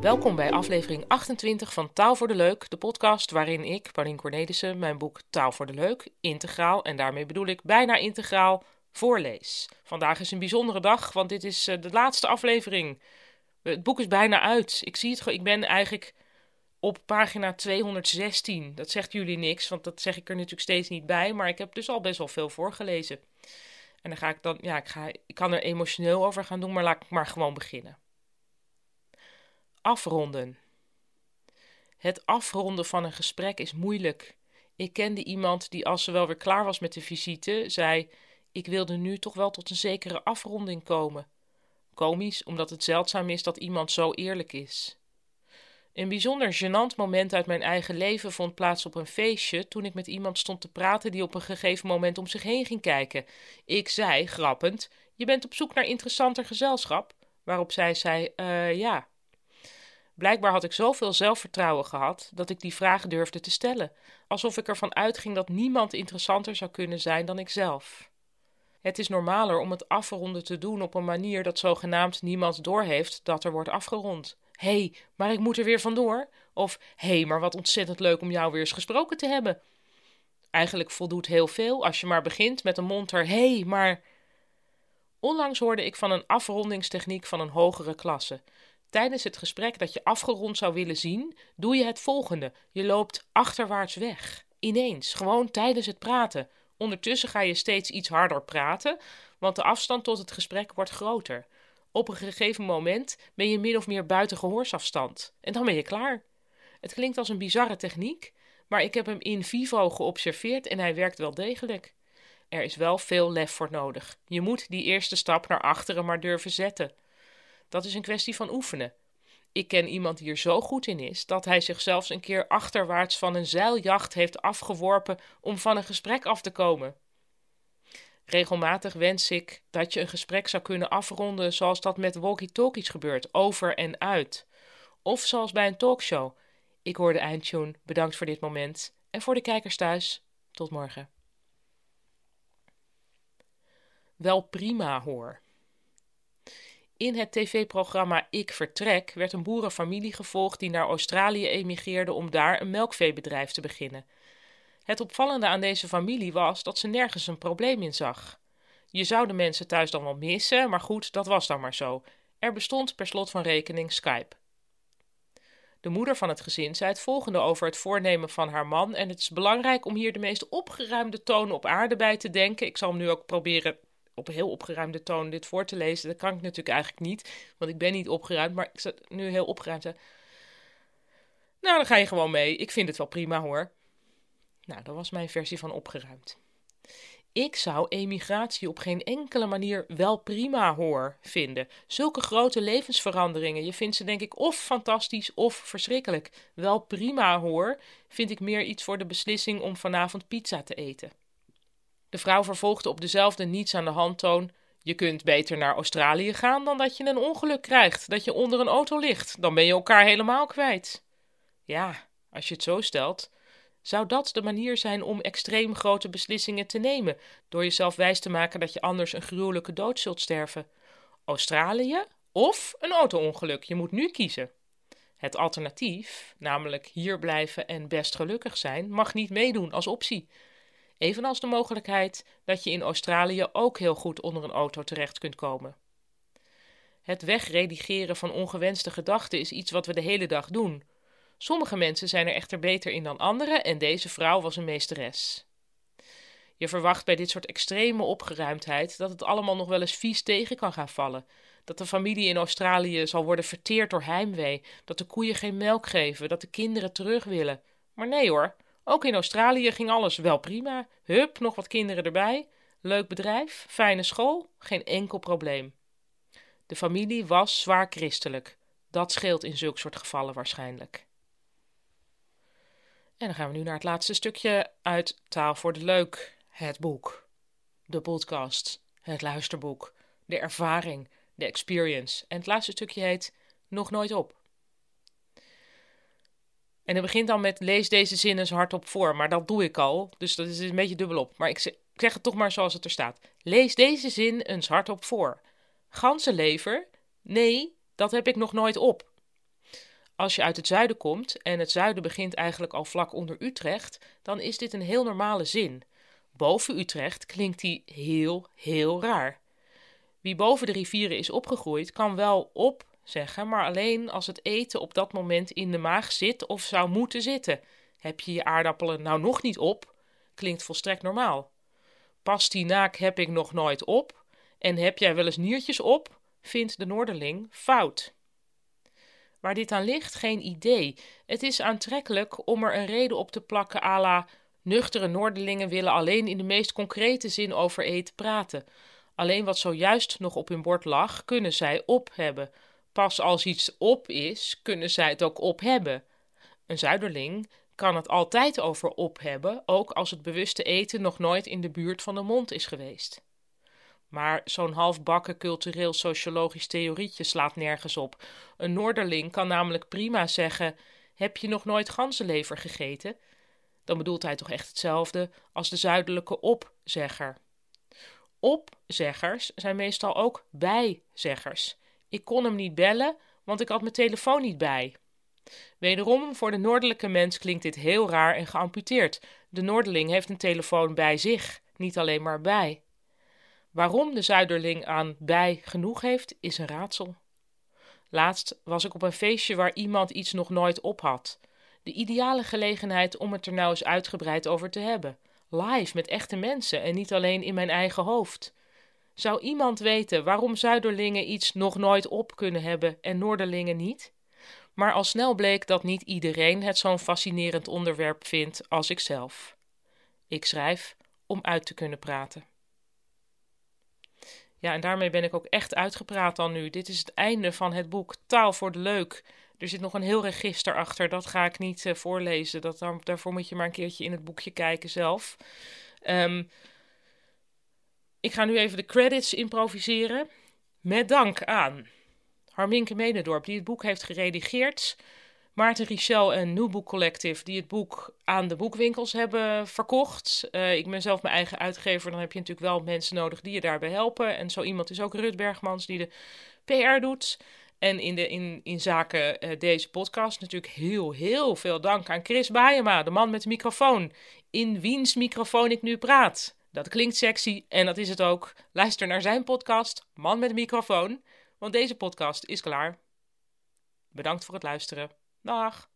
Welkom bij aflevering 28 van Taal voor de Leuk, de podcast waarin ik, Paulien Cornelissen, mijn boek Taal voor de Leuk, integraal, en daarmee bedoel ik bijna integraal, voorlees. Vandaag is een bijzondere dag, want dit is eh, de laatste aflevering. Het boek is bijna uit. Ik zie het ik ben eigenlijk op pagina 216. Dat zegt jullie niks, want dat zeg ik er natuurlijk steeds niet bij, maar ik heb dus al best wel veel voorgelezen. En dan ga ik dan, ja, ik, ga, ik kan er emotioneel over gaan doen, maar laat ik maar gewoon beginnen. Afronden. Het afronden van een gesprek is moeilijk. Ik kende iemand die, als ze wel weer klaar was met de visite, zei: Ik wilde nu toch wel tot een zekere afronding komen. Komisch, omdat het zeldzaam is dat iemand zo eerlijk is. Een bijzonder gênant moment uit mijn eigen leven vond plaats op een feestje toen ik met iemand stond te praten die op een gegeven moment om zich heen ging kijken. Ik zei, grappend, je bent op zoek naar interessanter gezelschap? Waarop zij zei, uh, ja. Blijkbaar had ik zoveel zelfvertrouwen gehad dat ik die vraag durfde te stellen, alsof ik ervan uitging dat niemand interessanter zou kunnen zijn dan ikzelf. Het is normaler om het afronden te doen op een manier dat zogenaamd niemand doorheeft dat er wordt afgerond. Hey, maar ik moet er weer vandoor. Of hey, maar wat ontzettend leuk om jou weer eens gesproken te hebben. Eigenlijk voldoet heel veel als je maar begint met een monter hey, maar. Onlangs hoorde ik van een afrondingstechniek van een hogere klasse. Tijdens het gesprek dat je afgerond zou willen zien, doe je het volgende: je loopt achterwaarts weg. Ineens, gewoon tijdens het praten. Ondertussen ga je steeds iets harder praten, want de afstand tot het gesprek wordt groter. Op een gegeven moment ben je min of meer buiten gehoorsafstand. En dan ben je klaar. Het klinkt als een bizarre techniek, maar ik heb hem in vivo geobserveerd en hij werkt wel degelijk. Er is wel veel lef voor nodig. Je moet die eerste stap naar achteren maar durven zetten. Dat is een kwestie van oefenen. Ik ken iemand die er zo goed in is dat hij zich zelfs een keer achterwaarts van een zeiljacht heeft afgeworpen om van een gesprek af te komen. Regelmatig wens ik dat je een gesprek zou kunnen afronden zoals dat met walkie-talkies gebeurt, over en uit. Of zoals bij een talkshow. Ik hoor de eindtune, bedankt voor dit moment. En voor de kijkers thuis, tot morgen. Wel prima hoor. In het tv-programma Ik Vertrek werd een boerenfamilie gevolgd die naar Australië emigreerde om daar een melkveebedrijf te beginnen. Het opvallende aan deze familie was dat ze nergens een probleem in zag. Je zou de mensen thuis dan wel missen, maar goed, dat was dan maar zo. Er bestond per slot van rekening Skype. De moeder van het gezin zei het volgende over het voornemen van haar man. En het is belangrijk om hier de meest opgeruimde toon op aarde bij te denken. Ik zal hem nu ook proberen op heel opgeruimde toon dit voor te lezen. Dat kan ik natuurlijk eigenlijk niet, want ik ben niet opgeruimd. Maar ik zat nu heel opgeruimd. Nou, dan ga je gewoon mee. Ik vind het wel prima hoor. Nou, dat was mijn versie van opgeruimd. Ik zou emigratie op geen enkele manier wel prima hoor vinden. Zulke grote levensveranderingen, je vindt ze denk ik of fantastisch of verschrikkelijk. Wel prima hoor, vind ik meer iets voor de beslissing om vanavond pizza te eten. De vrouw vervolgde op dezelfde niets aan de hand toon: Je kunt beter naar Australië gaan dan dat je een ongeluk krijgt, dat je onder een auto ligt. Dan ben je elkaar helemaal kwijt. Ja, als je het zo stelt. Zou dat de manier zijn om extreem grote beslissingen te nemen, door jezelf wijs te maken dat je anders een gruwelijke dood zult sterven? Australië of een auto-ongeluk? Je moet nu kiezen. Het alternatief, namelijk hier blijven en best gelukkig zijn, mag niet meedoen als optie. Evenals de mogelijkheid dat je in Australië ook heel goed onder een auto terecht kunt komen. Het wegredigeren van ongewenste gedachten is iets wat we de hele dag doen. Sommige mensen zijn er echter beter in dan anderen en deze vrouw was een meesteres. Je verwacht bij dit soort extreme opgeruimdheid dat het allemaal nog wel eens vies tegen kan gaan vallen. Dat de familie in Australië zal worden verteerd door heimwee, dat de koeien geen melk geven, dat de kinderen terug willen. Maar nee hoor, ook in Australië ging alles wel prima. Hup, nog wat kinderen erbij. Leuk bedrijf, fijne school, geen enkel probleem. De familie was zwaar christelijk. Dat scheelt in zulk soort gevallen waarschijnlijk. En dan gaan we nu naar het laatste stukje uit Taal voor de Leuk. Het boek, de podcast, het luisterboek, de ervaring, de experience. En het laatste stukje heet Nog nooit op. En het begint dan met lees deze zin eens hardop voor, maar dat doe ik al, dus dat is een beetje dubbelop. Maar ik zeg, het toch maar zoals het er staat. Lees deze zin eens hardop voor. Ganzenlever? Nee, dat heb ik nog nooit op. Als je uit het zuiden komt, en het zuiden begint eigenlijk al vlak onder Utrecht, dan is dit een heel normale zin. Boven Utrecht klinkt die heel, heel raar. Wie boven de rivieren is opgegroeid, kan wel op zeggen, maar alleen als het eten op dat moment in de maag zit of zou moeten zitten. Heb je je aardappelen nou nog niet op? Klinkt volstrekt normaal. Pastinaak heb ik nog nooit op. En heb jij wel eens niertjes op? Vindt de Noorderling fout. Waar dit aan ligt, geen idee. Het is aantrekkelijk om er een reden op te plakken à la nuchtere Noorderlingen willen alleen in de meest concrete zin over eten praten. Alleen wat zojuist nog op hun bord lag, kunnen zij op hebben. Pas als iets op is, kunnen zij het ook op hebben. Een zuiderling kan het altijd over op hebben, ook als het bewuste eten nog nooit in de buurt van de mond is geweest. Maar zo'n halfbakken cultureel-sociologisch theorietje slaat nergens op. Een Noorderling kan namelijk prima zeggen: Heb je nog nooit ganzenlever gegeten? Dan bedoelt hij toch echt hetzelfde als de zuidelijke opzegger. Opzeggers zijn meestal ook bijzeggers. Ik kon hem niet bellen, want ik had mijn telefoon niet bij. Wederom, voor de noordelijke mens klinkt dit heel raar en geamputeerd. De Noorderling heeft een telefoon bij zich, niet alleen maar bij. Waarom de Zuiderling aan bij genoeg heeft, is een raadsel. Laatst was ik op een feestje waar iemand iets nog nooit op had. De ideale gelegenheid om het er nou eens uitgebreid over te hebben. Live met echte mensen en niet alleen in mijn eigen hoofd. Zou iemand weten waarom Zuiderlingen iets nog nooit op kunnen hebben en Noorderlingen niet? Maar al snel bleek dat niet iedereen het zo'n fascinerend onderwerp vindt als ikzelf. Ik schrijf om uit te kunnen praten. Ja, en daarmee ben ik ook echt uitgepraat dan nu. Dit is het einde van het boek Taal voor de Leuk. Er zit nog een heel register achter, dat ga ik niet uh, voorlezen. Dat, daarvoor moet je maar een keertje in het boekje kijken zelf. Um, ik ga nu even de credits improviseren. Met dank aan Harminke Medendorp, die het boek heeft geredigeerd. Maarten Richel en New Book Collective, die het boek aan de boekwinkels hebben verkocht. Uh, ik ben zelf mijn eigen uitgever, dan heb je natuurlijk wel mensen nodig die je daarbij helpen. En zo iemand is ook Rut Bergmans, die de PR doet. En in, de, in, in zaken uh, deze podcast natuurlijk heel, heel veel dank aan Chris Baayema, de man met de microfoon. In wiens microfoon ik nu praat. Dat klinkt sexy en dat is het ook. Luister naar zijn podcast, Man met een microfoon, want deze podcast is klaar. Bedankt voor het luisteren. Dag!